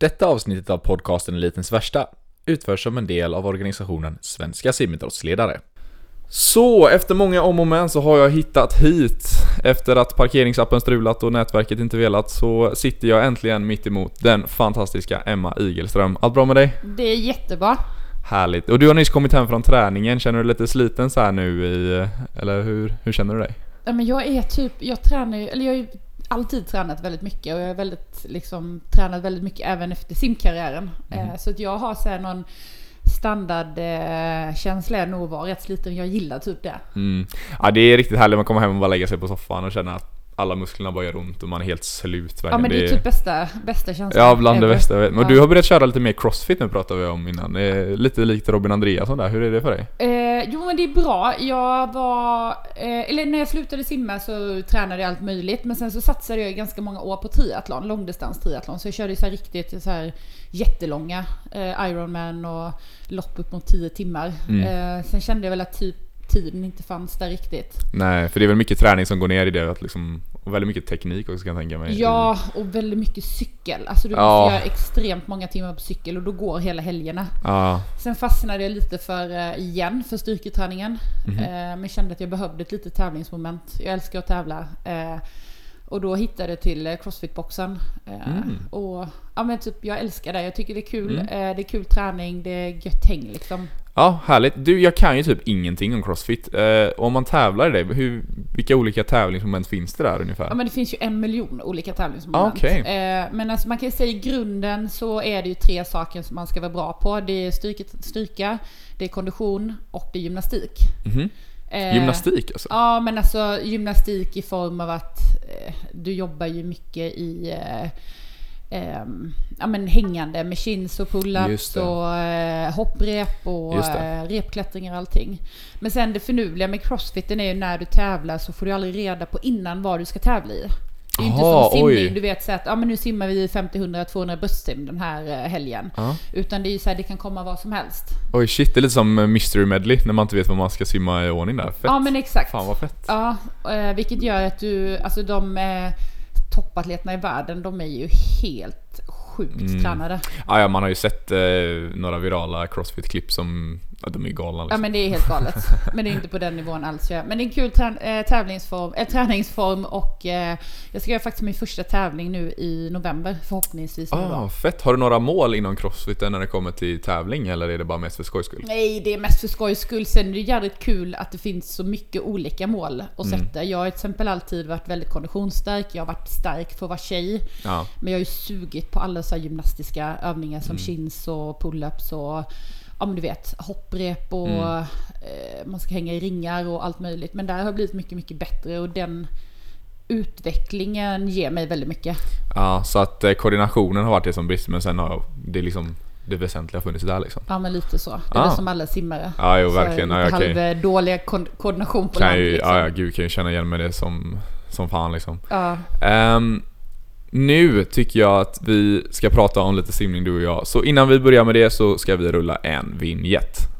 Detta avsnittet av podcasten Elitens värsta utförs som en del av organisationen Svenska simidrottsledare. Så, efter många om och men så har jag hittat hit. Efter att parkeringsappen strulat och nätverket inte velat så sitter jag äntligen mitt emot den fantastiska Emma Igelström. Allt bra med dig? Det är jättebra. Härligt. Och du har nyss kommit hem från träningen. Känner du dig lite sliten så här nu i... Eller hur, hur känner du dig? Ja, men jag är typ, jag tränar ju, eller jag ju alltid tränat väldigt mycket och jag har väldigt, liksom, tränat väldigt mycket även efter simkarriären. Eh, så att jag har så någon standardkänsla är nog att vara rätt sliten. Jag gillar typ det. Mm. Ja, det är riktigt härligt. Man kommer hem och bara lägga sig på soffan och känner att alla musklerna bara gör ont och man är helt slut. Ja verkligen. men det är typ bästa, bästa känslan. Ja, bland det bästa jag vet. Men Ja. du har börjat köra lite mer crossfit nu pratade vi om innan. Lite likt Robin Andreasson där. Hur är det för dig? Eh, jo men det är bra. Jag var, eh, eller när jag slutade simma så tränade jag allt möjligt. Men sen så satsade jag ganska många år på triathlon, långdistans triathlon. Så jag körde ju så här riktigt så här jättelånga eh, Ironman och lopp upp mot 10 timmar. Mm. Eh, sen kände jag väl att typ tiden inte fanns där riktigt. Nej, för det är väl mycket träning som går ner i det. Att liksom, och väldigt mycket teknik också kan jag tänka mig. Ja, och väldigt mycket cykel. Alltså du måste Ja. göra extremt många timmar på cykel och då går hela helgerna. Ja, Sen fastnade jag lite för, eh, igen, för styrketräningen. Mhm. Eh, Men kände att jag behövde ett litet tävlingsmoment. Jag älskar att tävla. Och då hittade jag till eh, Crossfit-boxen. Eh, Mm. Och ja men typ, jag älskar det. Jag tycker det är kul. Mm. Eh, Det är kul träning, det är gött häng liksom. ja, härligt. Du, jag kan ju typ ingenting om crossfit. Eh, om man tävlar i det, hur, vilka olika tävlingsmoment finns det där ungefär? Ja men det finns ju en miljon olika tävlingsmoment. Ah, okej. Eh, Men alltså man kan ju säga i grunden så är det ju tre saker som man ska vara bra på. Det är styrka, styrka det är kondition och det är gymnastik. Mhm. Eh, Gymnastik alltså? Ja, men alltså gymnastik i form av att eh, du jobbar ju mycket i eh, ehm, ja, men hängande med chins och pull-ups och eh, hopprep och eh, repklättring och allting. Men sen det finurliga med crossfiten är ju när du tävlar så får du aldrig reda på innan vad du ska tävla i. Det är inte Aha, som simning, oj. du vet så att ja, men nu simmar vi 50, 100, 200 bröstsim den här eh, helgen. Ja. Utan det är ju så här, det kan komma vad som helst. Oj shit, det är lite som eh, Mystery Medley när man inte vet vad man ska simma i ordning där. Fett. Ja men exakt. Fan vad fett. Ja, eh, vilket gör att du, alltså de toppatleterna i världen, de är ju helt sjukt Mm. tränade. Ja, ja, man har ju sett eh, några virala crossfit-klipp som, ja, de är galna Ja liksom. men det är helt galet. Men det är inte på den nivån alls. ja. Men det är en kul eh, tävlingsform, eh, träningsform och eh, jag ska göra faktiskt min första tävling nu i november förhoppningsvis. då. Ah, fett. Har du några mål inom crossfiten när det kommer till tävling eller är det bara mest för skojs skull? Nej, det är mest för skojs skull. Sen är det jävligt kul att det finns så mycket olika mål att Mm. sätta. Jag har till exempel alltid varit väldigt konditionsstark. Jag har varit stark för att vara tjej. Ja. Men jag har ju sugit på alla så gymnastiska övningar som Mm. chins och pull-ups och ja men du vet hopprep och Mm. eh, man ska hänga i ringar och allt möjligt. Men där har blivit mycket, mycket bättre och den utvecklingen ger mig väldigt mycket. ja, så att eh, koordinationen har varit det som brister men sen har det liksom det väsentliga funnits där liksom. Ja men lite så. Det är Ah. som alla simmare. Ja, jo verkligen. Ja, halv dåliga ko- koordination på kan land ju, liksom. ja, gud kan ju känna igen med det som, som fan liksom. Ja. Ehm, nu tycker jag att vi ska prata om lite simning du och jag. Så innan vi börjar med det så ska vi rulla en vignett.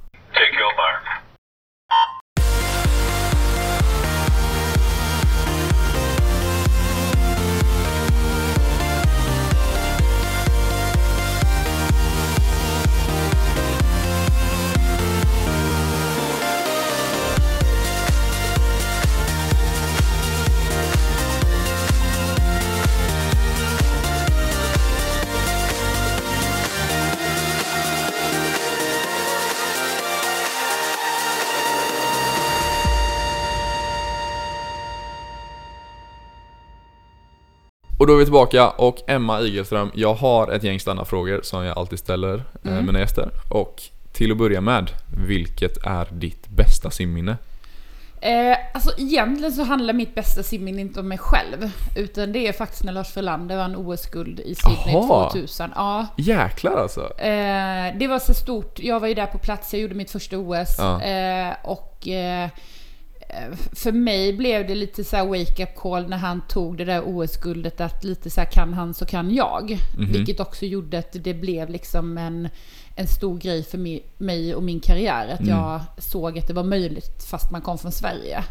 Då är vi tillbaka och Emma Igelström, jag har ett gäng standardfrågor som jag alltid ställer eh, Mm. mina gäster. Och till att börja med, vilket är ditt bästa simminne? Eh, alltså egentligen så handlar mitt bästa simminne inte om mig själv. Utan det är faktiskt när Lars Frölander vann OS-guld i Sydney Aha. 2000. Ja, Jäklar alltså! Eh, det var så stort. Jag var ju där på plats, jag gjorde mitt första OS. Ja. Eh, och eh, för mig blev det lite så här wake up call när han tog det där OS-guldet att lite så här kan han så kan jag. Mhm. Vilket också gjorde att det blev liksom en, en stor grej för mi- mig och min karriär. Att Mm. jag såg att det var möjligt fast man kom från Sverige.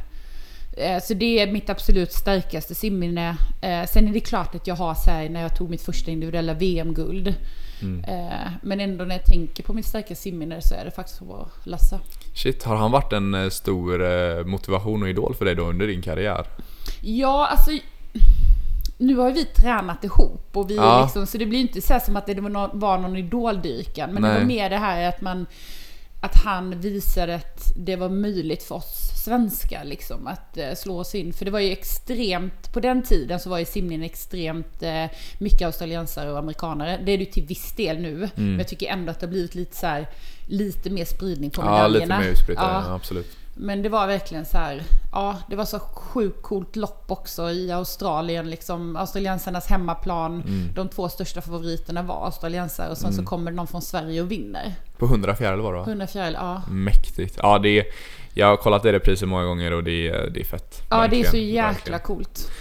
Eh, Så det är mitt absolut starkaste simminne. Eh, Sen är det klart att jag har så här när jag tog mitt första individuella VM-guld. Mm. Eh, Men ändå när jag tänker på mitt starka simminne så är det faktiskt på Lasse. Shit, har han varit en eh, stor eh, motivation och idol för dig då under din karriär? Ja, alltså nu har vi tränat ihop och vi Ja. liksom, så det blir inte så som att det var någon, var någon idoldyrkan. Men det Nej. var mer det här att man att han visade att det var möjligt för oss svenskar liksom att eh, slå oss in. För det var ju extremt, på den tiden så var ju simningen extremt eh, mycket australiensare och amerikanare. Det är det ju till viss del nu. Mm. Men jag tycker ändå att det har blivit lite så här, lite mer spridning på Ja, medaljerna. lite mer utspritt Ja. ja. absolut. Men det var verkligen så här, ja det var så sjukt coolt lopp också i Australien liksom. Australiensarnas hemmaplan, Mm. de två största favoriterna var australiensare och sen så kommer någon från Sverige och vinner. På 100 fjäril var det va? 100 fjäril, ja. Mäktigt. Ja, det är, jag har kollat det repriset många gånger och det är, det är fett. Ja det är Verkligen, så jäkla verkligen. coolt.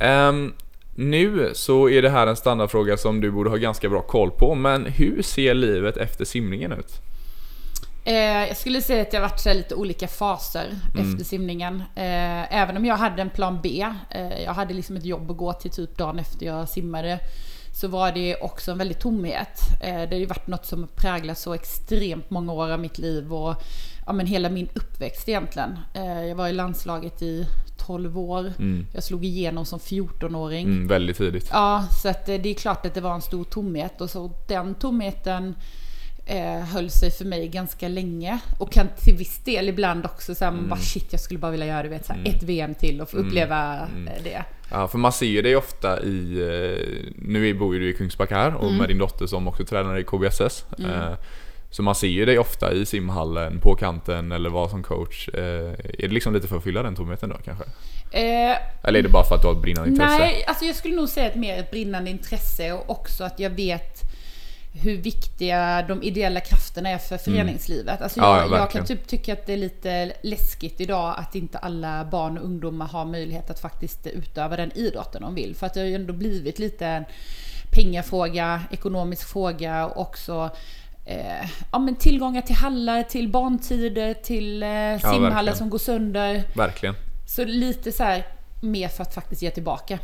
Ehm, nu så är det här en standardfråga som du borde ha ganska bra koll på, men hur ser livet efter simningen ut? Eh, jag skulle säga att jag varit här lite olika faser Mm. efter simningen. Eh, även om jag hade en plan B, eh, jag hade liksom ett jobb att gå till typ dagen efter jag simmade. Så var det också en väldig tomhet. Eh, det har ju varit något som präglat så extremt många år av mitt liv och ja, men hela min uppväxt egentligen. Eh, jag var i landslaget i 12 år. Jag slog igenom som 14-åring. Mm, väldigt tidigt. Ja, så att eh, det är klart att det var en stor tomhet och så den tomheten eh, höll sig för mig ganska länge och kan till viss del ibland också säga Mm. bara shit jag skulle bara vilja göra du vet, så här, ett VM till och få uppleva eh, det. Ja, för man ser ju dig ofta i... eh, Nu bor ju du i Kungsbacka här och med din dotter som också tränar i KBSS. Eh, Så man ser ju dig ofta i simhallen, på kanten eller vad som coach. Eh, Är det liksom lite för att fylla den tomheten då kanske? Eh, Eller är det bara för att du har ett brinnande intresse? nej, alltså jag skulle nog säga att mer ett brinnande intresse och också att jag vet hur viktiga de ideella krafterna är för föreningslivet. Alltså Mm. Ja, jag, ja, jag kan typ tycka att det är lite läskigt idag att inte alla barn och ungdomar har möjlighet att faktiskt utöva den idrotten de vill. För att det har ju ändå blivit lite en pengafråga, ekonomisk fråga och också eh, ja, men tillgångar till hallar, till barntider, till eh, simhallar verkligen. som går sönder. Verkligen. Så lite så här mer för att faktiskt ge tillbaka.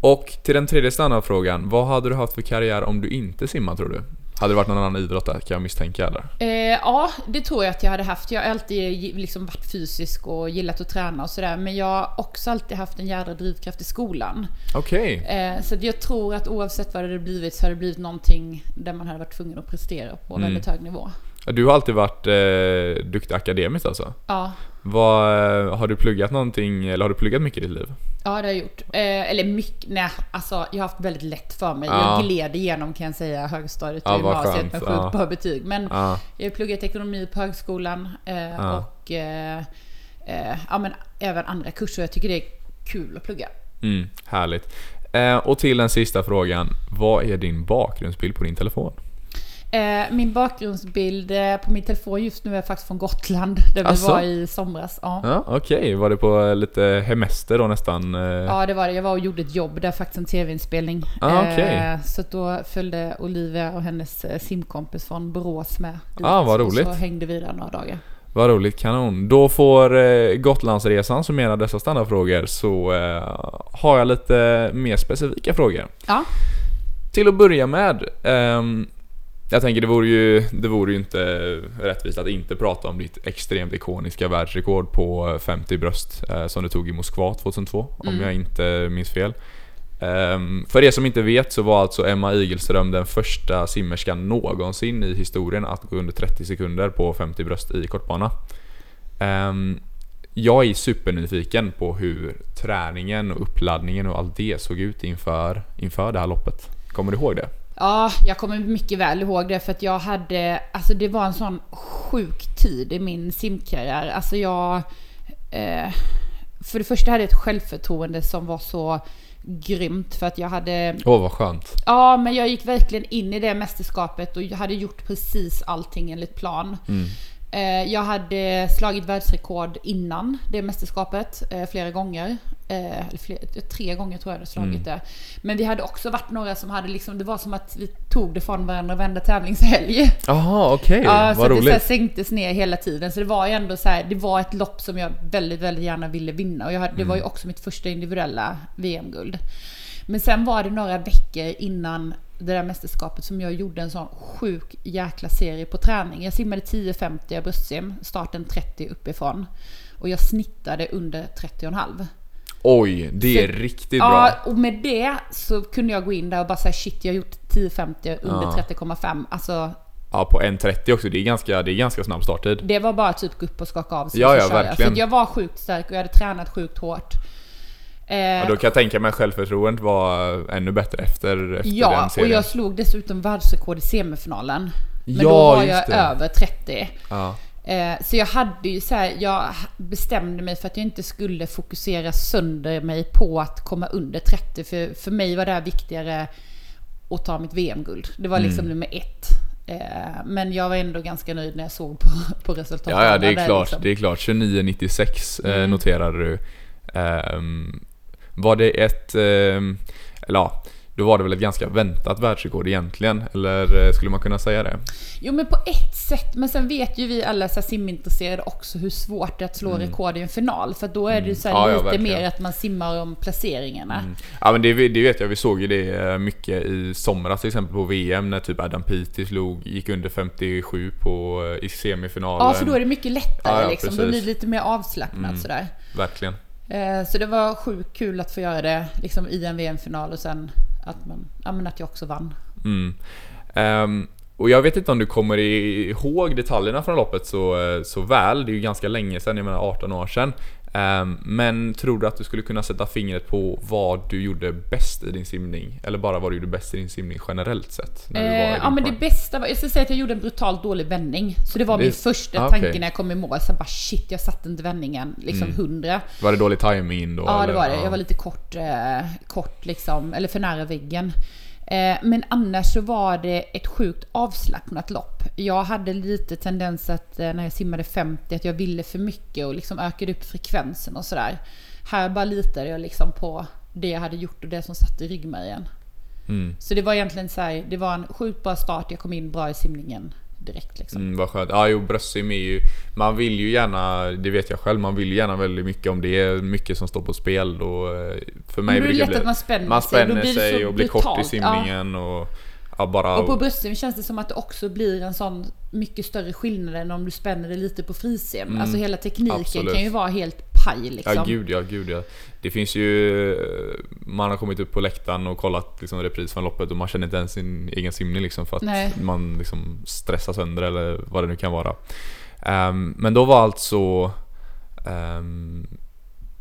Och till den tredje standardfrågan, vad hade du haft för karriär om du inte simmar tror du? Hade det varit någon annan idrott där kan jag misstänka eller? Eh, ja, det tror jag att jag hade haft. Jag har alltid liksom varit fysisk och gillat att träna och sådär. Men jag har också alltid haft en jädra drivkraft i skolan. Okej. Eh, så jag tror att oavsett vad det hade blivit så hade det blivit någonting där man hade varit tvungen att prestera på en väldigt hög nivå. Du har alltid varit eh, duktig akademiskt alltså? Ja, Vad, eh, har du pluggat någonting, eller har du pluggat mycket i ditt liv? ja det har jag gjort. Eh, eller mycket, nej alltså jag har haft väldigt lätt för mig. Ja. Jag gled igenom kan jag säga högstadiet och Ja, gymnasiet med Ja. sjukt bra betyg. Men Ja. Jag har pluggat ekonomi på högskolan eh, Ja. och eh, eh, ja, men även andra kurser. Jag tycker det är kul att plugga. Mm, härligt. Eh, och till den sista frågan, vad är din bakgrundsbild på din telefon? Eh, min bakgrundsbild eh, på min telefon just nu är faktiskt från Gotland, där vi Asså? var i somras. Ja. Ja, Okej, var det på lite hemester då nästan? Eh, Ja, det var det. Jag var och gjorde ett jobb där, faktiskt en tv-inspelning. Ah. Eh, så då följde Olivia och hennes eh, simkompis från Borås med dit. Ah, vad roligt. så hängde vi där några dagar. Vad roligt, kanon. Då får eh, Gotlandsresan summera dessa standardfrågor så eh, har jag lite mer specifika frågor. Ja, Till att börja med, ehm, jag tänker det vore, ju, det vore ju inte rättvist att inte prata om ditt extremt ikoniska världsrekord på 50 bröst eh, som du tog i Moskva 2002, om jag inte minns fel. Ehm, för er som inte vet så var alltså Emma Igelström den första simmerskan någonsin i historien att gå under 30 sekunder på 50 bröst i kortbana. Ehm, jag är supernyfiken på hur träningen och uppladdningen och allt det såg ut inför, inför det här loppet. Kommer du ihåg det? Ja, jag kommer mycket väl ihåg det för att jag hade, alltså det var en sån sjuk tid i min simkarriär. Alltså jag, eh, för det första hade jag ett självförtroende som var så grymt för att jag hade, Åh, vad skönt. ja men jag gick verkligen in i det mästerskapet och jag hade gjort precis allting enligt plan. Eh, Jag hade slagit världsrekord innan det mästerskapet eh, flera gånger. Eh, fler, tre gånger tror jag det slagit Mm. det. Men vi hade också varit några som hade liksom, det var som att vi tog det från varandra varenda tävlingshelg. Jaha, okej. Ja, så Vad att det så här roligt. sänktes ner hela tiden. Så det var ju ändå så här, det var ett lopp som jag väldigt, väldigt gärna ville vinna. Och jag det Mm. var ju också mitt första individuella VM-guld. Men sen var det några veckor innan det där mästerskapet som jag gjorde en sån sjuk jäkla serie på träning. Jag simmade 10.50 bröstsim, starten 30 uppifrån. Och jag snittade under 30,5. Oj, det är Så- riktigt Ja, bra. och med det så kunde jag gå in där och bara säga shit, jag har gjort 10.50 under Ja. 30,5. Alltså Ja, på 1.30 också. Det är ganska, det är ganska snabb starttid. Det var bara typ gå upp och skaka av sig Ja, och ja, så verkligen. För att jag var sjukt stark och jag hade tränat sjukt hårt. Eh, Ja, då kan jag tänka mig att självförtroendet var ännu bättre efter, efter ja, den och serien. jag slog dessutom världsrekord i semifinalen. Men Ja, då var jag det. över 30. Ja. Eh, så jag hade ju så här, jag bestämde mig för att jag inte skulle fokusera sönder mig på att komma under 30. För, för mig var det här viktigare att ta mitt VM-guld. Det var liksom Mm. nummer ett. Eh, men jag var ändå ganska nöjd när jag såg på, på resultatet. Ja, ja, det är där klart. liksom. Det är klart. 29,96 eh, Mm. noterade du. Ehm, var det ett... ehm, eller ja, då var det väl ett ganska väntat världsrekord egentligen? Eller eh, skulle man kunna säga det? Jo men på ett sätt, men sen vet ju vi alla så simintresserade också hur svårt det är att slå rekord i en final. För då är det ju så här Mm. Ja, ja, lite verkligen. mer att man simmar om placeringarna. Ja men det, det vet jag, vi såg ju det eh, mycket i somras till exempel på VM när typ Adam Peaty slog, gick under 57 på, eh, i semifinalen. Ja, för då är det mycket lättare Ja, ja, liksom. Då precis. blir det lite mer avslappnat Mm. sådär. Verkligen. Så det var sjukt kul att få göra det liksom i en VM-final och sen att, man, ja, men att jag också vann. Mm. Um, och jag vet inte om du kommer ihåg detaljerna från loppet så, eh, så väl, det är ju ganska länge sedan, jag menar 18 år sedan. Ehm, men tror du att du skulle kunna sätta fingret på vad du gjorde bäst i din simning? Eller bara vad du gjorde bäst i din simning generellt sett? När du var Eh, din ja men det bästa var, jag ska säga att jag gjorde en brutalt dålig vändning. Så det var Det- min första ah, tanke okej. när jag kom i mål. Så bara shit, jag satte inte vändningen liksom 100. Var det dålig timing då? Ja, det eller? var det. Ja. Jag var lite kort, eh, kort liksom, eller för nära väggen. Eh, men annars så var det ett sjukt avslappnat lopp. Jag hade lite tendens att eh, när jag simmade 50 att jag ville för mycket och liksom ökade upp frekvensen och sådär. Här bara litade jag liksom på det jag hade gjort och det som satt i ryggmärgen. Mm. Så det var egentligen så här, det var en sjukt bra start. Jag kom in bra i simningen direkt liksom. Mm, vad skönt. Ja, jo, bröstsim är ju... Man vill ju gärna, det vet jag själv, man vill ju gärna väldigt mycket om det är mycket som står på spel då. eh, För mig Men då är det lätt bli- att man spänner man sig. Spänner blir sig så och blir kort i brutalt. Ja. simningen och... Ja, bara... Och på bröstsim känns det som att det också blir en sån mycket större skillnad än om du spänner det lite på frisim. Alltså hela tekniken Mm. absolut. kan ju vara helt paj liksom. Ja gud ja, gud ja. Det finns ju... Man har kommit upp på läktaren och kollat liksom, repris från loppet och man känner inte ens sin egen simning liksom för att Nej. man liksom stressar sönder eller vad det nu kan vara. Ehm, men då var alltså um,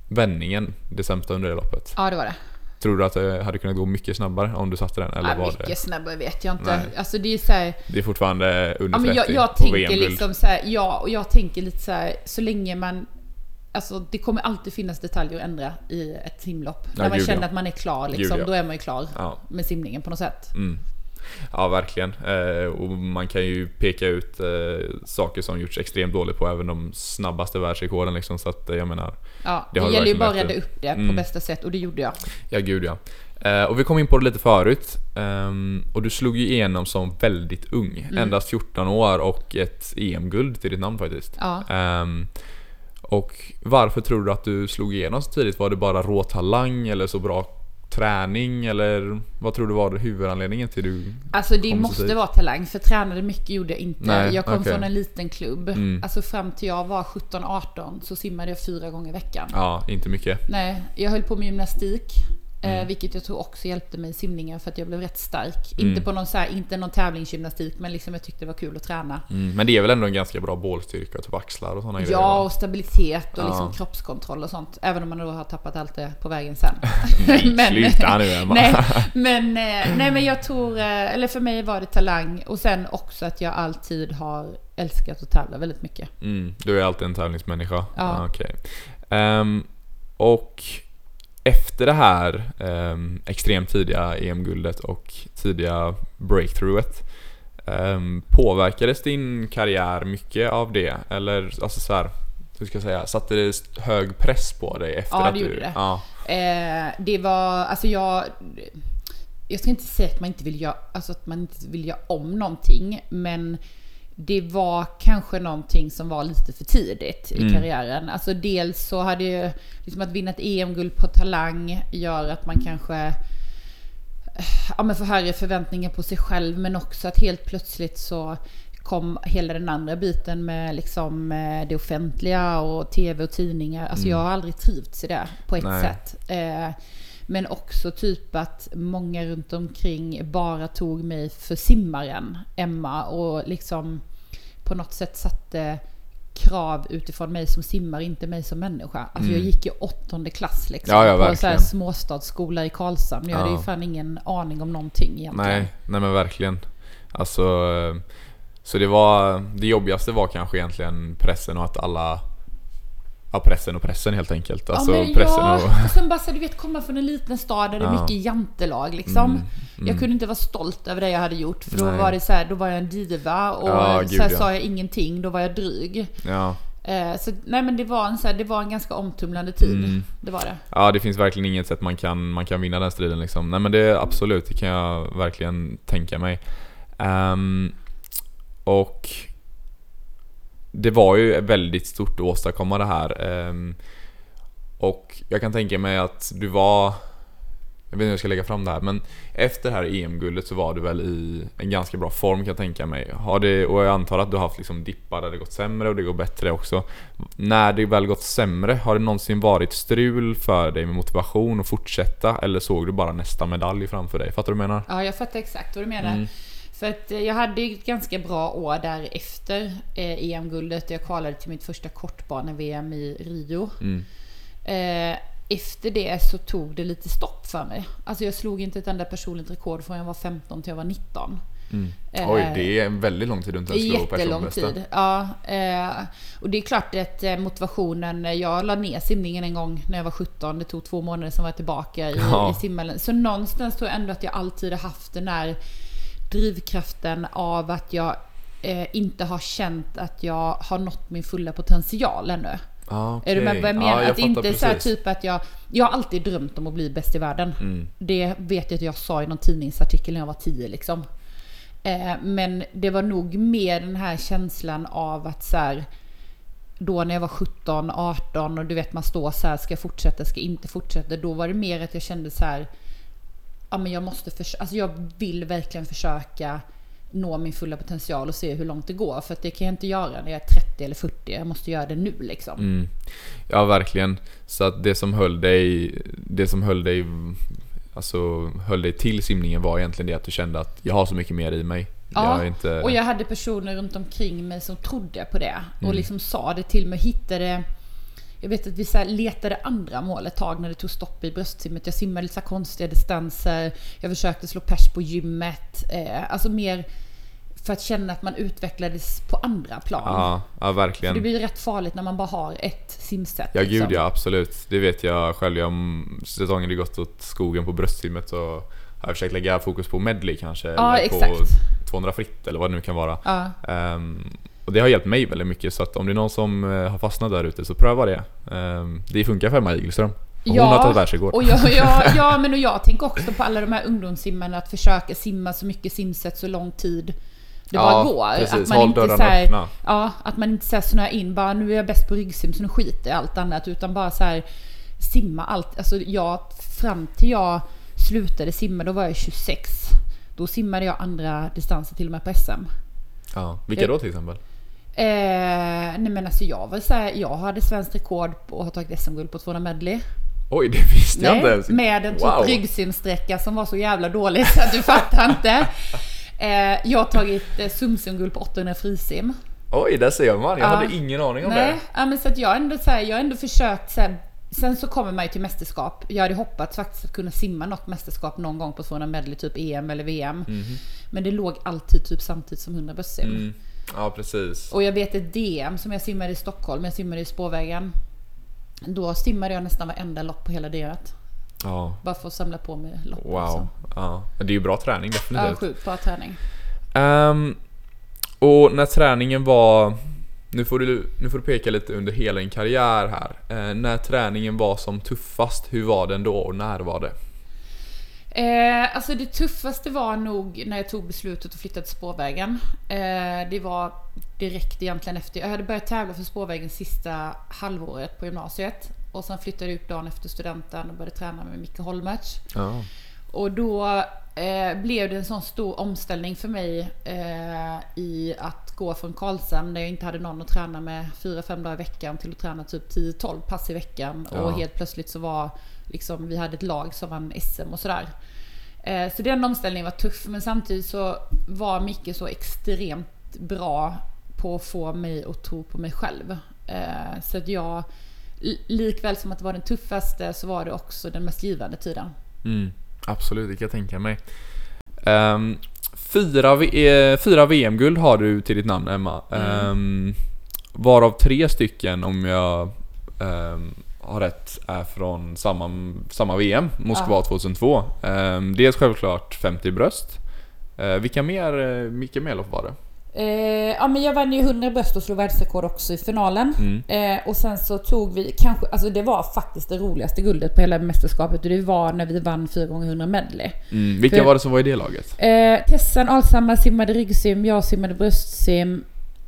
vändningen det sämsta under det loppet. Ja, det var det. Tror du att det hade kunnat gå mycket snabbare om du satte den? Eller Ja, var mycket det... snabbare vet jag inte. Nej. Alltså det är så här, Det är fortfarande under ja, men 30 jag, jag tänker liksom så här, ja, och jag tänker lite så här, så länge man Alltså det kommer alltid finnas detaljer att ändra i ett simlopp. Ja, När man gud, känner ja. att man är klar liksom, Gud, då är man ju klar Ja. med simningen på något sätt. Mm. Ja, verkligen. Eh, och man kan ju peka ut eh, saker som gjorts extremt dåligt på även de snabbaste världsrekorden liksom, så att eh, jag menar, Ja, Det det, gäller ju bara att rädda upp det Mm. på bästa sätt och det gjorde jag. ja gud ja. Eh, och vi kom in på det lite förut. Ehm, och du slog ju igenom som väldigt ung. Mm. Endast 14 år och ett EM-guld till ditt namn faktiskt. Ja. Och varför tror du att du slog igenom så tidigt? Var det bara rå talang eller så bra träning? Eller vad tror du var huvudanledningen till du Alltså det måste vara talang, för tränade mycket gjorde jag inte. Nej, jag kom okej. från en liten klubb. Mm. Alltså fram till jag var 17-18 så simmade jag fyra gånger i veckan. Ja, inte mycket. Nej, jag höll på med gymnastik. Mm. Eh, vilket jag tror också hjälpte mig i simningen för att jag blev rätt stark. Mm. Inte på någon så här, inte någon tävlingsgymnastik men liksom jag tyckte det var kul att träna. Mm, men det är väl ändå en ganska bra bålstyrka, typ axlar och sådana grejer? Ja, och stabilitet och Ja. liksom kroppskontroll och sånt. Även om man då har tappat allt det på vägen sen. Nej, sluta nu Emma. nej, men, eh, nej men jag tror, eh, eller för mig var det talang och sen också att jag alltid har älskat att tävla väldigt mycket. Mm, du är alltid en tävlingsmänniska? Ja. Ah, okej. Ehm, och efter det här um, extremt tidiga EM-guldet och tidiga breakthroughet um, Påverkades din karriär mycket av det? Eller alltså så här, hur ska jag säga, satte det hög press på dig efter Ja, att det du... gjorde det. Ja, Eh, det var, alltså jag... Jag ska inte säga att man inte vill göra, alltså att man inte vill göra om någonting, men det var kanske någonting som var lite för tidigt i Mm. karriären. Alltså dels så hade ju, liksom att vinna ett EM-guld på talang gör att man kanske ja, men får högre förväntningar på sig själv men också att helt plötsligt så kom hela den andra biten med liksom eh, det offentliga och tv och tidningar. Alltså jag har aldrig trivts i det på ett Nej. sätt. Eh, men också typ att många runt omkring bara tog mig för simmaren, Emma, och liksom på något sätt satte krav utifrån mig som simmare, inte mig som människa. Alltså jag gick i åttonde klass liksom. Mm. Ja, ja, på så här småstadsskola i Karlshamn. Jag hade ju Ja. fan ingen aning om någonting egentligen. Nej, nej men verkligen. Alltså, eh, så det var, det jobbigaste var kanske egentligen pressen och att alla, ja pressen och pressen helt enkelt. Alltså ja, men pressen ja, och, och sen bara så du vet komma från en liten stad där det är Ja. mycket jantelag liksom. Mm, mm. Jag kunde inte vara stolt över det jag hade gjort för då Nej. var det så här, då var jag en diva och Ja, så här sa jag ingenting, då var jag dryg. ja. Eh, så nej men det var en så här, det var en ganska omtumlande tid. Mm. Det var det. Ja, det finns verkligen inget sätt man kan, man kan vinna den striden liksom. Nej men det är absolut, det kan jag verkligen tänka mig. Ehm, och det var ju väldigt stort att åstadkomma det här. Ehm, och jag kan tänka mig att du var, jag vet inte hur jag ska lägga fram det här, men efter det här EM-guldet så var du väl i en ganska bra form kan jag tänka mig. Har det, och jag antar att du har haft liksom dippar där det gått sämre och det går bättre också. När det väl gått sämre, har det någonsin varit strul för dig med motivation att fortsätta? Eller såg du bara nästa medalj framför dig? Fattar du vad jag menar? Ja, jag fattar exakt vad du menar. Mm. För att eh, jag hade ju ett ganska bra år där efter eh, EM-guldet. Jag kvalade till mitt första kortbane-VM i Rio. Mm. Eh, efter det så tog det lite stopp för mig. Alltså jag slog inte ett enda personligt rekord från jag var 15 till jag var 19. Mm. Eh, Oj, det är en väldigt lång tid du inte ens jättelång personbästa. tid. Ja, eh, och det är klart att motivationen, jag la ner simningen en gång när jag var 17. Det tog två månader som var jag tillbaka i, Ja. i simhallen. Så någonstans tror jag ändå att jag alltid har haft den där drivkraften av att jag eh, inte har känt att jag har nått min fulla potential ännu. Ah, Är du med vad jag menar? Ja, jag att inte så här typ att jag... Jag har alltid drömt om att bli bäst i världen. Mm. Det vet jag att jag sa i någon tidningsartikel när jag var 10 liksom. Eh, men det var nog mer den här känslan av att så här, Då när jag var 17, 18 och du vet man står så här, ska jag fortsätta, ska jag inte fortsätta? Då var det mer att jag kände så här. Ja men jag måste försöka, alltså jag vill verkligen försöka nå min fulla potential och se hur långt det går. För att det kan jag inte göra när jag är 30 eller 40. Jag måste göra det nu liksom. Mm. Ja, verkligen. Så att det som höll dig, det som höll dig, alltså höll dig till simningen var egentligen det att du kände att jag har så mycket mer i mig. Ja, jag inte... Och jag hade personer runt omkring mig som trodde på det. Och Mm. liksom sa det till mig. Hittade... Jag vet att vi så letade andra mål ett tag när det tog stopp i bröstsimmet. Jag simmade lite konstiga distanser. Jag försökte slå pers på gymmet. Eh, alltså mer för att känna att man utvecklades på andra plan. Ja, ja För verkligen. det blir rätt farligt när man bara har ett simsätt. Ja liksom. gud ja, absolut. Det vet jag själv. Jag, om säsongen det gått åt skogen på bröstsimmet så har jag försökt lägga fokus på medley kanske. Ja, eller på exakt. 200 fritt eller vad det nu kan vara. Ja. Ehm, och det har hjälpt mig väldigt mycket så att om det är någon som eh, har fastnat där ute så pröva det. Um, det funkar för Emma Igelström. Och Hon Ja, har tagit världsrekord. Och jag, jag, ja, men och jag tänker också på alla de här ungdomssimmarna att försöka simma så mycket simsätt så lång tid det bara går. Precis, att man håll inte så här. Ja, att man inte så här snöar in bara nu är jag bäst på ryggsim så nu skiter jag i allt annat. Utan bara så här simma allt. Alltså jag, fram till jag slutade simma, då var jag 26. Då simmade jag andra distanser till och med på SM. Ja. Vilka då till exempel? Eh, nej men alltså jag var så här, jag hade svenskt rekord på att ha tagit SM-guld på 200 medley. Oj, det visste jag inte ens. med en typ Wow. ryggsimsträcka som var så jävla dålig så att du fattar inte. Eh, jag har tagit eh, sumsimguld på 800 frisim. Oj, där ser man. Jag Ja. hade ingen aning om Nej, det. ja, men så att jag har ändå, så här, jag har ändå försökt så här, Sen så kommer man ju till mästerskap. Jag hade hoppats faktiskt att kunna simma något mästerskap någon gång på 200 medley, typ EM eller VM. Men det låg alltid typ samtidigt som 100 bröstsim. Mhm. Mm. Ja, precis. Och jag vet ett DM som jag simmade i Stockholm, jag simmade i spårvägen. Då simmade jag nästan varenda lopp på hela DMet. Ja, Bara för att samla på mig lopp. wow. liksom. Ja. Det är ju bra träning Ja, definitivt. sjukt bra träning. Ehm, och när träningen var... nu får, du, nu får du peka lite under hela din karriär här. Eh, när träningen var som tuffast, hur var den då och när var det? Eh, alltså det tuffaste var nog när jag tog beslutet att flytta till spårvägen. Eh, det var direkt egentligen efter, jag hade börjat tävla för spårvägen sista halvåret på gymnasiet. Och sen flyttade jag upp dagen efter studenten och började träna med Micke Holmertz. Ja. Och då eh, blev det en sån stor omställning för mig eh, i att gå från Karlshamn där jag inte hade någon att träna med 4-5 dagar i veckan till att träna typ 10-12 pass i veckan. Ja. Och helt plötsligt så var liksom, vi hade ett lag som vann SM och sådär. Eh, så den omställningen var tuff men samtidigt så var Micke så extremt bra på att få mig att tro på mig själv. Eh, så att jag, li- likväl som att det var den tuffaste så var det också den mest givande tiden. Mm, absolut, det kan jag tänka mig. Ehm, fyra, eh, fyra VM-guld har du till ditt namn Emma. Ehm, varav tre stycken om jag ehm, har rätt är från samma, samma VM, Moskva 2002. Um, dels självklart 50 bröst. Uh, vilka mer, eh, vilka mer lopp var det? Eh, ja men jag vann ju 100 bröst och slog världsrekord också i finalen. Mm. Eh, och sen så tog vi kanske, alltså det var faktiskt det roligaste guldet på hela mästerskapet och det var när vi vann 4 gånger 100 medley. Mm, vilka För- var det som var i det laget? Eh, Tessan Alshammar simmade ryggsim, jag simmade bröstsim.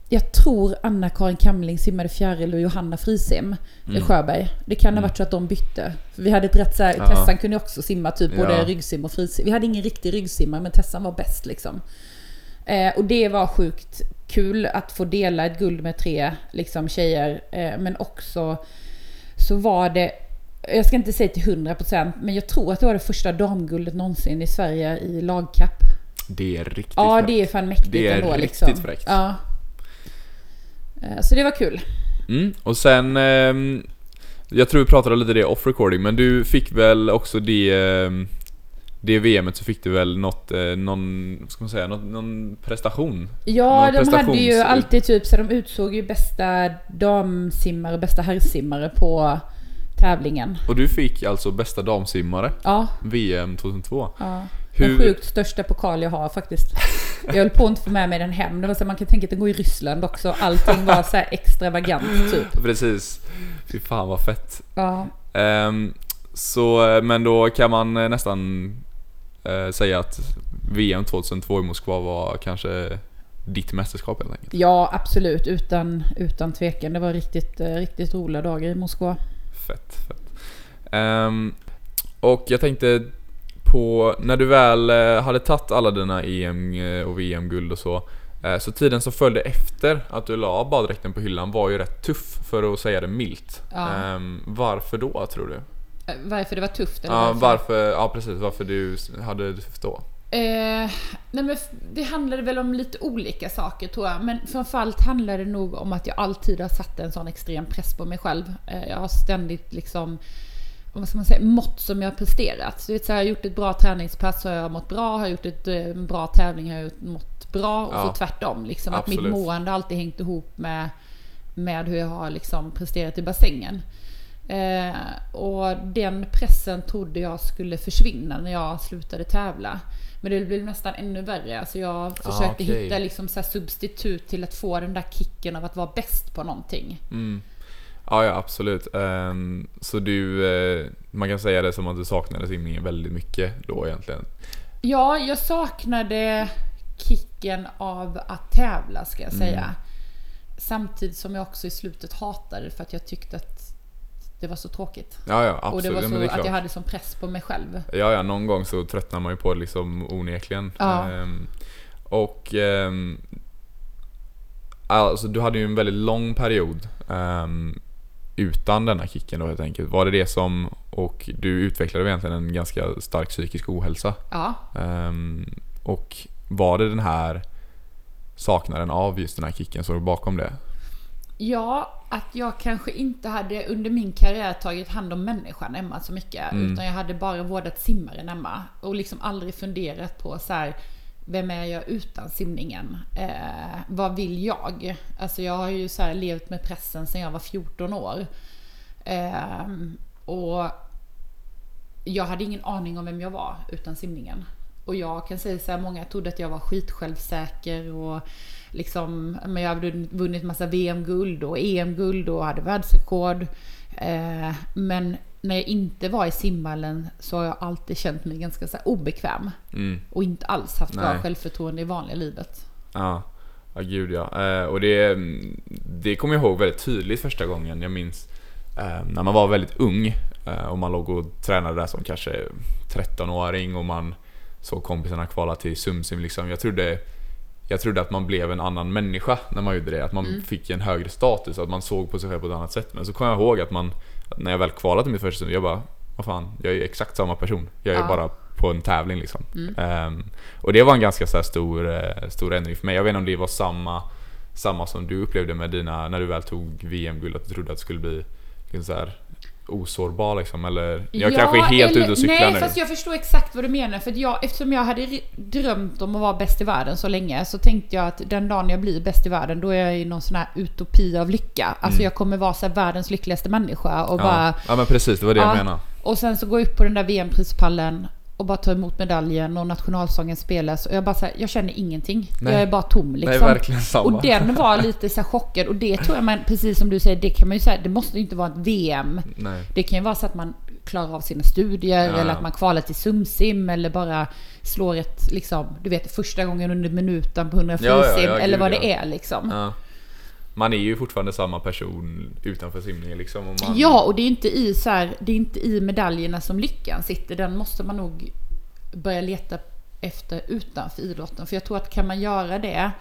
Jag tror Anna-Karin Kamling simmade fjäril och Johanna frisim i Sjöberg. Det kan ha varit så att de bytte. För vi hade ett rätt så här, Ja. Tessan kunde också simma typ både Ja. ryggsim och frisim. Vi hade ingen riktig ryggsimmare men Tessan var bäst liksom. Eh, och det var sjukt kul att få dela ett guld med tre liksom, tjejer. Eh, men också så var det, jag ska inte säga till 100% men jag tror att det var det första damguldet någonsin i Sverige i lagkapp. Det är riktigt Ja, fräckt. det är fan mäktigt Det är ändå riktigt liksom. fräckt. Ja. Eh, Så det var kul. Mm, och sen... ehm, jag tror vi pratade lite det off recording, men du fick väl också det... ehm, det VMet så fick du väl något, eh, någon, vad ska man säga, någon, någon prestation? Ja, Någon de hade ju prestations- alltid typ så de utsåg ju bästa damsimmare och bästa herrsimmare på tävlingen. Och du fick alltså bästa damsimmare, Ja, VM 2002. ja. Hur- Den sjukt största pokal jag har faktiskt. Jag höll på att inte få med mig den hem. Det var så man kan tänka att den går i Ryssland också. Allting var så här extravagant typ. Precis. Fy fan vad fett. Ja, Ehm, så, eh, men då kan man eh, nästan eh, säga att VM 2002 i Moskva var kanske ditt mästerskap helt enkelt. ja absolut. Utan, utan tvekan. Det var riktigt, riktigt roliga dagar i Moskva. Fett, fett. Ehm, och jag tänkte på, när du väl eh, hade tagit alla dina EM och VM-guld och så, eh, så tiden som följde efter att du la baddräkten på hyllan var ju rätt tuff för att säga det milt. Ja. Ehm, varför då tror du? Eh, Varför det var tufft? Eller Ja, varför, ja precis, varför du hade det tufft då? Eh, nej men det handlade väl om lite olika saker tror jag. Men framförallt handlar det nog om att jag alltid har satt en sån extrem press på mig själv. Eh, jag har ständigt liksom, vad ska man säga, mått som jag har presterat. Så, du vet, så här, har jag gjort ett bra träningspass så har jag mått bra. Har jag gjort ett, eh, en bra tävling har jag mått bra. Och Ja. så tvärtom. Liksom, att mitt mående har alltid hängt ihop med, med hur jag har liksom presterat i bassängen. Eh, och den pressen trodde jag skulle försvinna när jag slutade tävla. Men det blev nästan ännu värre. Alltså jag försökte Ah, okej. hitta liksom så substitut till att få den där kicken av att vara bäst på någonting. Mm. Ja, ja absolut. Ehm, så du, eh, man kan säga det som att du saknade simningen väldigt mycket då egentligen. Ja, jag saknade kicken av att tävla ska jag säga. Mm. Samtidigt som jag också i slutet hatade det för att jag tyckte att det var så tråkigt. Ja, ja och absolut. det var Ja, så men det att jag hade som press på mig själv. Ja, ja, någon gång så tröttnar man ju på det liksom onekligen. Ja. Ehm, och ehm, alltså du hade ju en väldigt lång period ehm, utan denna kicken då helt enkelt. Var det det som, och du utvecklade egentligen en ganska stark psykisk ohälsa. Ja, Ehm, och var det den här saknaden av just den här kicken som låg bakom det? Ja, att jag kanske inte hade under min karriär tagit hand om människan Emma så mycket. Mm. Utan jag hade bara vårdat simmaren Emma. Och liksom aldrig funderat på så här, vem är jag utan simningen? Eh, vad vill jag? Alltså jag har ju så här levt med pressen sedan jag var 14 år. Eh, och jag hade ingen aning om vem jag var utan simningen. Och jag kan säga så här, många trodde att jag var skitsjälvsäker och liksom, men jag hade vunnit massa VM-guld och EM-guld och hade världsrekord. Eh, men när jag inte var i simhallen så har jag alltid känt mig ganska så obekväm. Mm. Och inte alls haft bra Nej. självförtroende i vanliga livet. Ja, ja gud ja. Eh, och det, det kommer jag ihåg väldigt tydligt första gången. Jag minns eh, när man var väldigt ung eh, och man låg och tränade där som kanske 13-åring och man såg kompisarna kvala till Sumsim liksom. Jag trodde, jag trodde att man blev en annan människa när man gjorde det. Att man fick en högre status, att man såg på sig själv på ett annat sätt. Men så kom jag ihåg att man, när jag väl kvalade mitt första Sumsim, jag bara vad fan, jag är ju exakt samma person. Jag är Ja. bara på en tävling liksom. Ehm, och det var en ganska så stor, eh, stor ändring för mig. Jag vet inte om det var samma, samma som du upplevde med dina, när du väl tog VM-guld, att du trodde att det skulle bli liksom så här osårbar liksom, eller? Jag kanske är helt eller- ute och cyklar Nej, nu. fast jag förstår exakt vad du menar. För jag, eftersom jag hade drömt om att vara bäst i världen så länge så tänkte jag att den dagen jag blir bäst i världen då är jag i någon sån här utopi av lycka. Alltså jag kommer vara så världens lyckligaste människa och bara... Mm. ja. ja men precis, det var det Ja. jag menade. Och sen så går jag upp på den där VM-prispallen och bara tar emot medaljen och nationalsången spelas och jag bara så här, jag känner ingenting. Nej. Jag är bara tom liksom. Nej. Och den var lite så här chockad och det tror jag man, precis som du säger, det kan man ju säga, det måste ju inte vara ett VM. Nej. Det kan ju vara så att man klarar av sina studier Ja. eller att man kvalar till SumSim eller bara slår ett, liksom, du vet första gången under minuten på 100 Ja, ja, ja, eller gud, vad det är liksom. Man är ju fortfarande samma person utanför simningen liksom. Och man, Ja, och det är inte i så här, det är inte i medaljerna som lyckan sitter. Den måste man nog börja leta efter utanför idrotten. För jag tror att kan man göra det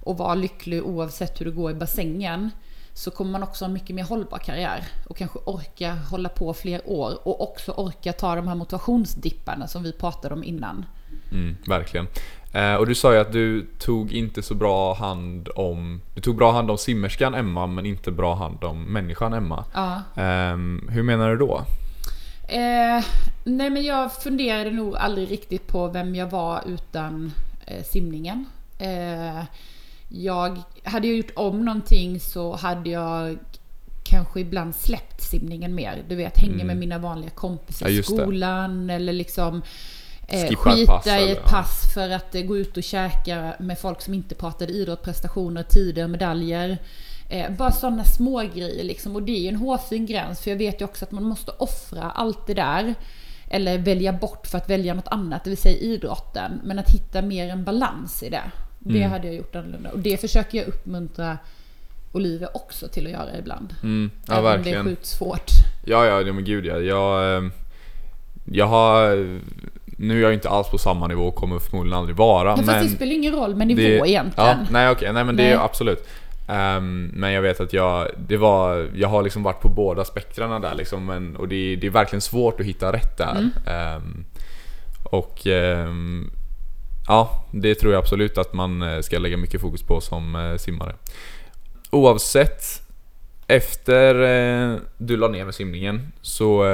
och vara lycklig oavsett hur det går i bassängen så kommer man också ha en mycket mer hållbar karriär och kanske orka hålla på fler år och också orka ta de här motivationsdipparna som vi pratade om innan. Mm, verkligen. Eh, och du sa ju att du tog inte så bra hand om... Du tog bra hand om simmerskan Emma, men inte bra hand om människan Emma. Ja. Ehm, hur menar du då? Eh, nej men jag funderade nog aldrig riktigt på vem jag var utan eh, simningen. Eh, jag hade jag gjort om någonting så hade jag kanske ibland släppt simningen mer. Du vet, hänga med mina vanliga kompisar Mm. Ja, i just det. skolan eller liksom eh, skita pass i eller- ett pass för att eh, gå ut och käka med folk som inte pratade idrott, prestationer, tider, medaljer. Eh, bara sådana små grejer liksom. Och det är ju en hårfin gräns för jag vet ju också att man måste offra allt det där. Eller välja bort för att välja något annat, det vill säga idrotten. Men att hitta mer en balans i det. Det Mm. hade jag gjort annorlunda. Och det försöker jag uppmuntra Olivia också till att göra ibland. Mm, ja, Även om det är verkligen. sjukt svårt. Ja, ja, ja, men gud ja. Jag, eh, jag har... Nu är jag inte alls på samma nivå och kommer förmodligen aldrig vara, Men men... det spelar ingen roll med nivå det- egentligen. Ja, nej okej, nej men det Nej. är absolut. Ehm, men jag vet att jag, det var, jag har liksom varit på båda spektrarna där liksom, men, och det, det är verkligen svårt att hitta rätt där. Mm. Ehm, och ehm, ja, det tror jag absolut att man eh, ska lägga mycket fokus på som eh, simmare. Oavsett, efter eh, du la ner med simningen så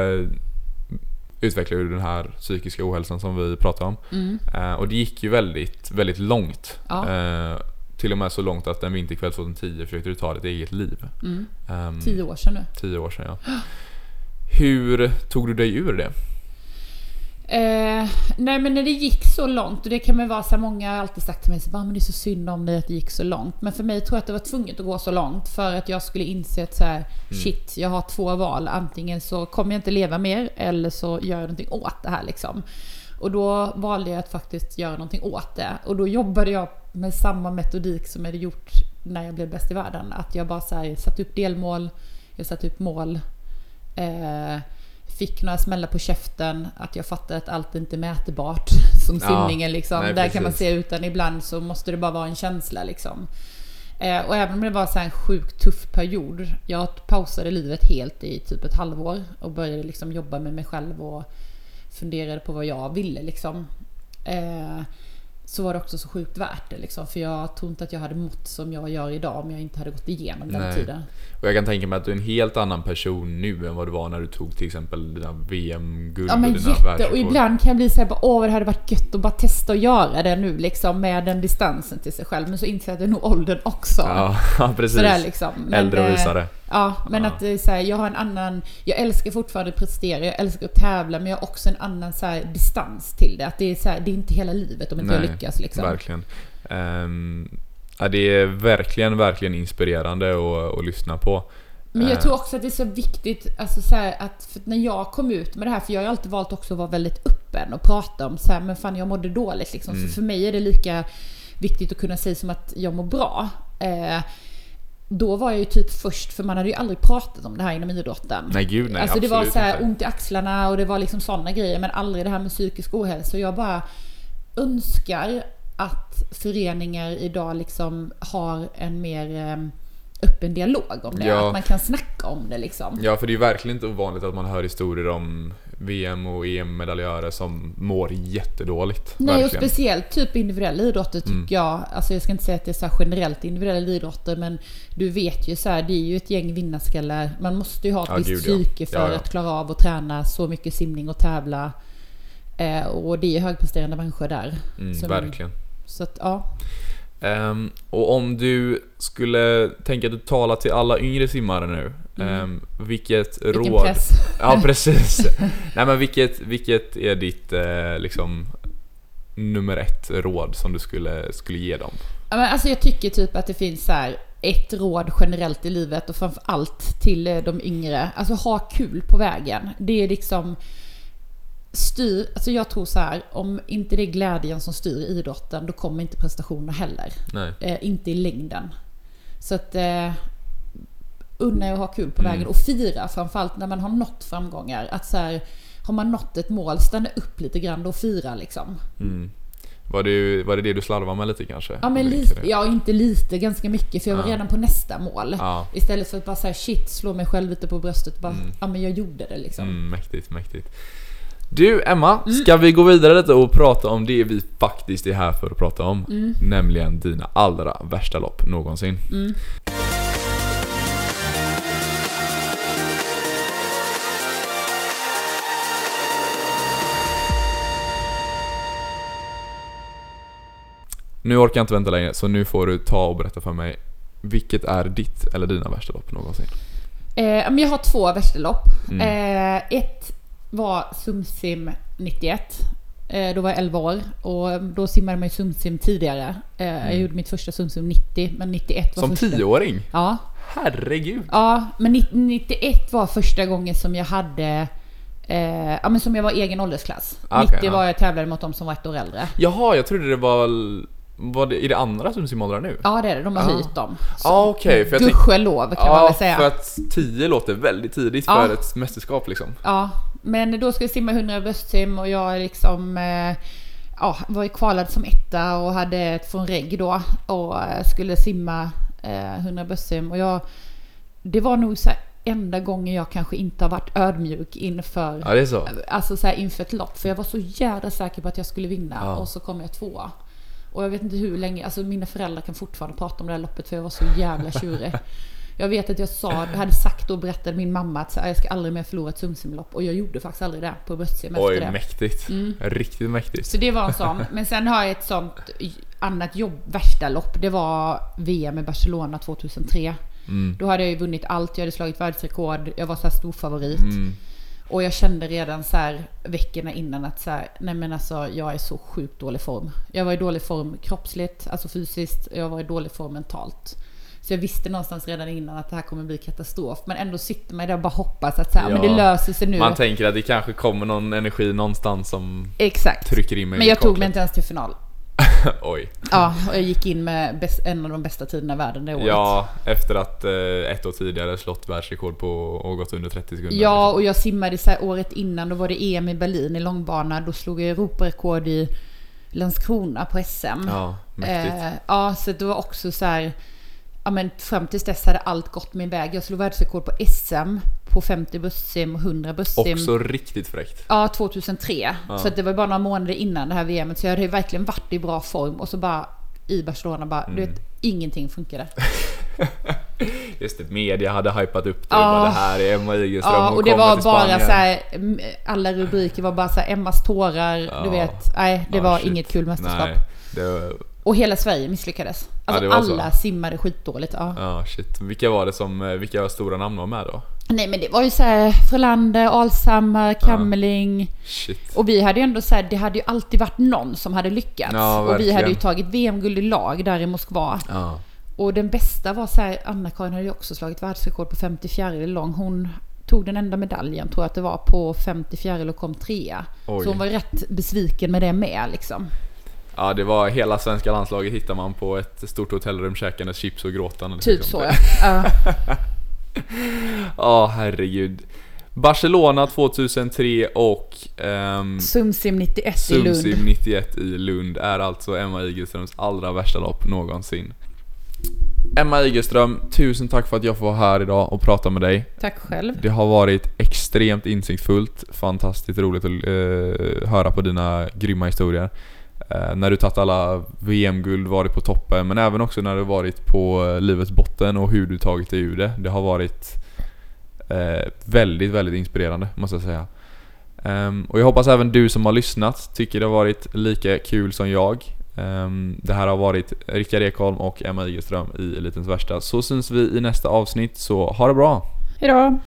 utvecklade du den här psykiska ohälsan som vi pratade om. Mm. Eh, och det gick ju väldigt, väldigt långt. Ja. Eh, till och med så långt att en vinterkväll 2010 försökte du ta ditt eget liv. Mm. Ehm, Tio år sedan nu. tio år sedan ja. Hur tog du dig ur det? Eh, nej men när det gick så långt, och det kan man vara så här, många har alltid sagt till mig så bara, men det är så synd om dig att det gick så långt. Men för mig tror jag att det var tvunget att gå så långt för att jag skulle inse att så här, shit, jag har två val. Antingen så kommer jag inte leva mer eller så gör jag någonting åt det här liksom. Och då valde jag att faktiskt göra någonting åt det. Och då jobbade jag med samma metodik som jag hade gjort när jag blev bäst i världen. Att jag bara så här, satte upp delmål, jag satte upp mål. Eh, fick några smällar på käften, att jag fattade att allt inte är mätbart som Ja, simningen liksom. nej, Där kan man precis. se utan ibland så måste det bara vara en känsla liksom. Eh, och även om det var så en sjukt tuff period. Jag pausade livet helt i typ ett halvår och började liksom jobba med mig själv och funderade på vad jag ville liksom. Eh, så var det också så sjukt värt det liksom. För jag tror inte att jag hade mått som jag gör idag om jag inte hade gått igenom den Nej. tiden. Och jag kan tänka mig att du är en helt annan person nu än vad du var när du tog till exempel dina VM-guld Ja men och dina jätte, och ibland kan jag bli såhär åh vad det hade varit gött att bara testa att göra det nu liksom med den distansen till sig själv. Men så inser jag att det är nog åldern också. Ja, precis. Sådär liksom. Men, Äldre och eh, visare. Ja, men Ja. att det är så här, jag har en annan, jag älskar fortfarande att prestera, jag älskar att tävla, men jag har också en annan så här, distans till det. Att det är så här, det är inte hela livet om inte jag lyckas liksom. Verkligen. Ehm, ja, det är verkligen, verkligen inspirerande att, att lyssna på. Men jag Eh, tror också att det är så viktigt, alltså så här, att för när jag kom ut med det här, för jag har ju alltid valt också att vara väldigt öppen och prata om så här, men fan jag mådde dåligt liksom. Mm. Så för mig är det lika viktigt att kunna säga som att jag mår bra. Eh, då var jag ju typ först, för man hade ju aldrig pratat om det här inom idrotten. Nej gud nej, alltså det var så här ont i axlarna och det var liksom sådana grejer men aldrig det här med psykisk ohälsa. Jag bara önskar att föreningar idag liksom har en mer eh, öppen dialog om det. Ja. Att man kan snacka om det liksom. Ja, för det är ju verkligen inte ovanligt att man hör historier om VM och EM-medaljörer som mår jättedåligt. Nej och verkligen. speciellt typ individuella idrotter tycker Mm. jag. Alltså jag ska inte säga att det är så generellt individuella idrotter men du vet ju så här, det är ju ett gäng vinnarskallar. Man måste ju ha ett Ja, visst gud, ja. psyke för Ja, att klara av att träna så mycket simning och tävla. Eh, och det är högpresterande människor där. Mm, verkligen. Så att ja. Ehm, och om du skulle tänka att du talar till alla yngre simmare nu. ehm, vilket Mm. Vilken råd... press. Ja, precis. Nej men vilket, vilket är ditt eh, liksom nummer ett råd som du skulle, skulle ge dem? Ja, men alltså jag tycker typ att det finns så här ett råd generellt i livet och framför allt till eh, de yngre. Alltså ha kul på vägen. Det är liksom styr, alltså jag tror så här, om inte det är glädjen som styr idrotten, då kommer inte prestationerna heller. Eh, inte i längden. Så att eh, unna er att ha kul på Mm. vägen och fira framförallt när man har nått framgångar. Att så här, har man nått ett mål, stanna upp lite grann och fira liksom. Mm. Var, det, var det det du slarvade med lite kanske? Ja men lite, ja inte lite, ganska mycket för jag var Ja. redan på nästa mål. Ja. Istället för att bara säga shit, slå mig själv lite på bröstet bara, Mm. ja men jag gjorde det liksom. Mm, mäktigt, mäktigt. Du Emma, ska vi gå vidare lite och prata om det vi faktiskt är här för att prata om? Mm. Nämligen dina allra värsta lopp någonsin. Mm. Nu orkar jag inte vänta längre, så nu får du ta och berätta för mig Vilket är ditt eller dina värsta lopp någonsin? Eh, jag har två värsta lopp. Mm. Eh, ett var Sumsim 91. Eh, då var jag 11 år och då simmade man ju Sumsim tidigare. Eh, Jag gjorde mitt första Sumsim 90, men 91 var Mm. Som första. tioåring? Ja, Herregud! Ja, men 90 91 var första gången som jag hade eh, ja men som jag var egen åldersklass. Ah, Okej, 90 ja. var jag tävlade mot de som var ett år äldre. Jaha, jag trodde det var... Var det, är det andra som simåldrar nu? Ja det är det, de har Ah. höjt dem. Så, Ja, för jag tänkte- Gudskelov kan man Ja, väl säga. för att 10 låter väldigt tidigt Ja. för ett mästerskap liksom. Ja, men då ska jag simma 100 bröstsim och jag liksom eh, ja, var kvalad som etta och hade ett från regg då och eh, skulle simma eh, 100 bröstsim och jag det var nog så här enda gången jag kanske inte har varit ödmjuk inför Ja, det är så. Alltså så här inför ett lopp. För jag var så jävla säker på att jag skulle vinna. Ja. Och så kom jag tvåa. Och jag vet inte hur länge, alltså mina föräldrar kan fortfarande prata om det här loppet för jag var så jävla tjurig. Jag vet att jag sa, jag hade sagt och berättade min mamma att jag ska aldrig mer förlora ett Sumsimlopp. Och jag gjorde faktiskt aldrig det på bröstsim efter Oj, det. mäktigt. Riktigt mäktigt. Så det var en sån. Men sen har jag ett sånt annat jobb, värsta lopp. Det var VM i Barcelona 2003. Mm. Då hade jag ju vunnit allt, jag hade slagit världsrekord, jag var så här stor favorit. Mm. Och jag kände redan så här veckorna innan att så här, nej men alltså jag är så sjukt dålig form. Jag var i dålig form kroppsligt, alltså fysiskt, jag var i dålig form mentalt. Så jag visste någonstans redan innan att det här kommer bli katastrof. Men ändå sitter man där och bara hoppas att så här, Ja. men det löser sig nu. Man tänker att det kanske kommer någon energi någonstans som Exakt. trycker in mig Men jag tog mig inte ens till final. Oj. Ja, och jag gick in med bäst, en av de bästa tiderna i världen det året. Ja, efter att eh, ett år tidigare slått världsrekord på och gått under 30 sekunder. Ja, och jag simmade så här året innan, då var det EM i Berlin i långbana. Då slog jag Europarekord i Landskrona på SM. Ja, mäktigt. Eh, ja, så det var också så här... Ja, men fram tills dess hade allt gått min väg. Jag slog världsrekord på SM på 50 bröstsim och 100 bröstsim. Också riktigt fräckt. Ja, 2003. Ja. Så det var bara några månader innan det här VMet. Så jag hade verkligen varit i bra form. Och så bara i Barcelona bara, du vet, ingenting funkade. Just det, media hade hypat upp det. Ja. Bara, det här är Emma Igelström, Ja, hon och det var bara så här, mm, alla rubriker var bara så här, Emmas tårar, Ja. du vet. Nej, det var shit. inget kul mästerskap. Nej, det. Och hela Sverige misslyckades. Alltså det var så. alla simmade skitdåligt. Ja. Ja, shit. Vilka var det som, eh, vilka stora namn var med då? Nej men det var ju så här Frölander, Alshammar, Kammerling. Shit. Och vi hade ju ändå så här, det hade ju alltid varit någon som hade lyckats. Ja, och vi hade ju tagit VM-guld i lag där i Moskva. Ja. Och den bästa var så här, Anna-Karin hade ju också slagit världsrekord på 54 lång. Hon tog den enda medaljen, tror jag att det var, på 54 och kom trea. Oj. Så hon var rätt besviken med det med liksom. Ja, det var hela svenska landslaget hittar man på ett stort hotellrum käkandes chips och gråtande. Typ liksom. så ja. ja. Ja, herregud. Barcelona 2003 och ehm, Sumsim 91 i Lund. Sumsim 91 i Lund är alltså Emma Igelströms allra värsta lopp någonsin. Emma Igelström, tusen tack för att jag får vara här idag och prata med dig. Tack själv. Det har varit extremt insiktsfullt, fantastiskt roligt att eh, höra på dina grymma historier. Eh, när du tagit alla VM-guld, varit på toppen, men även också när du varit på eh, livets botten och hur du tagit dig ur det. Det har varit eh, väldigt, väldigt inspirerande, måste jag säga. Um, och jag hoppas även du som har lyssnat tycker det har varit lika kul som jag. Um, det här har varit Rickard Ekholm och Emma Igelström i Elitens Värsta. Så syns vi i nästa avsnitt, så ha det bra! Hejdå!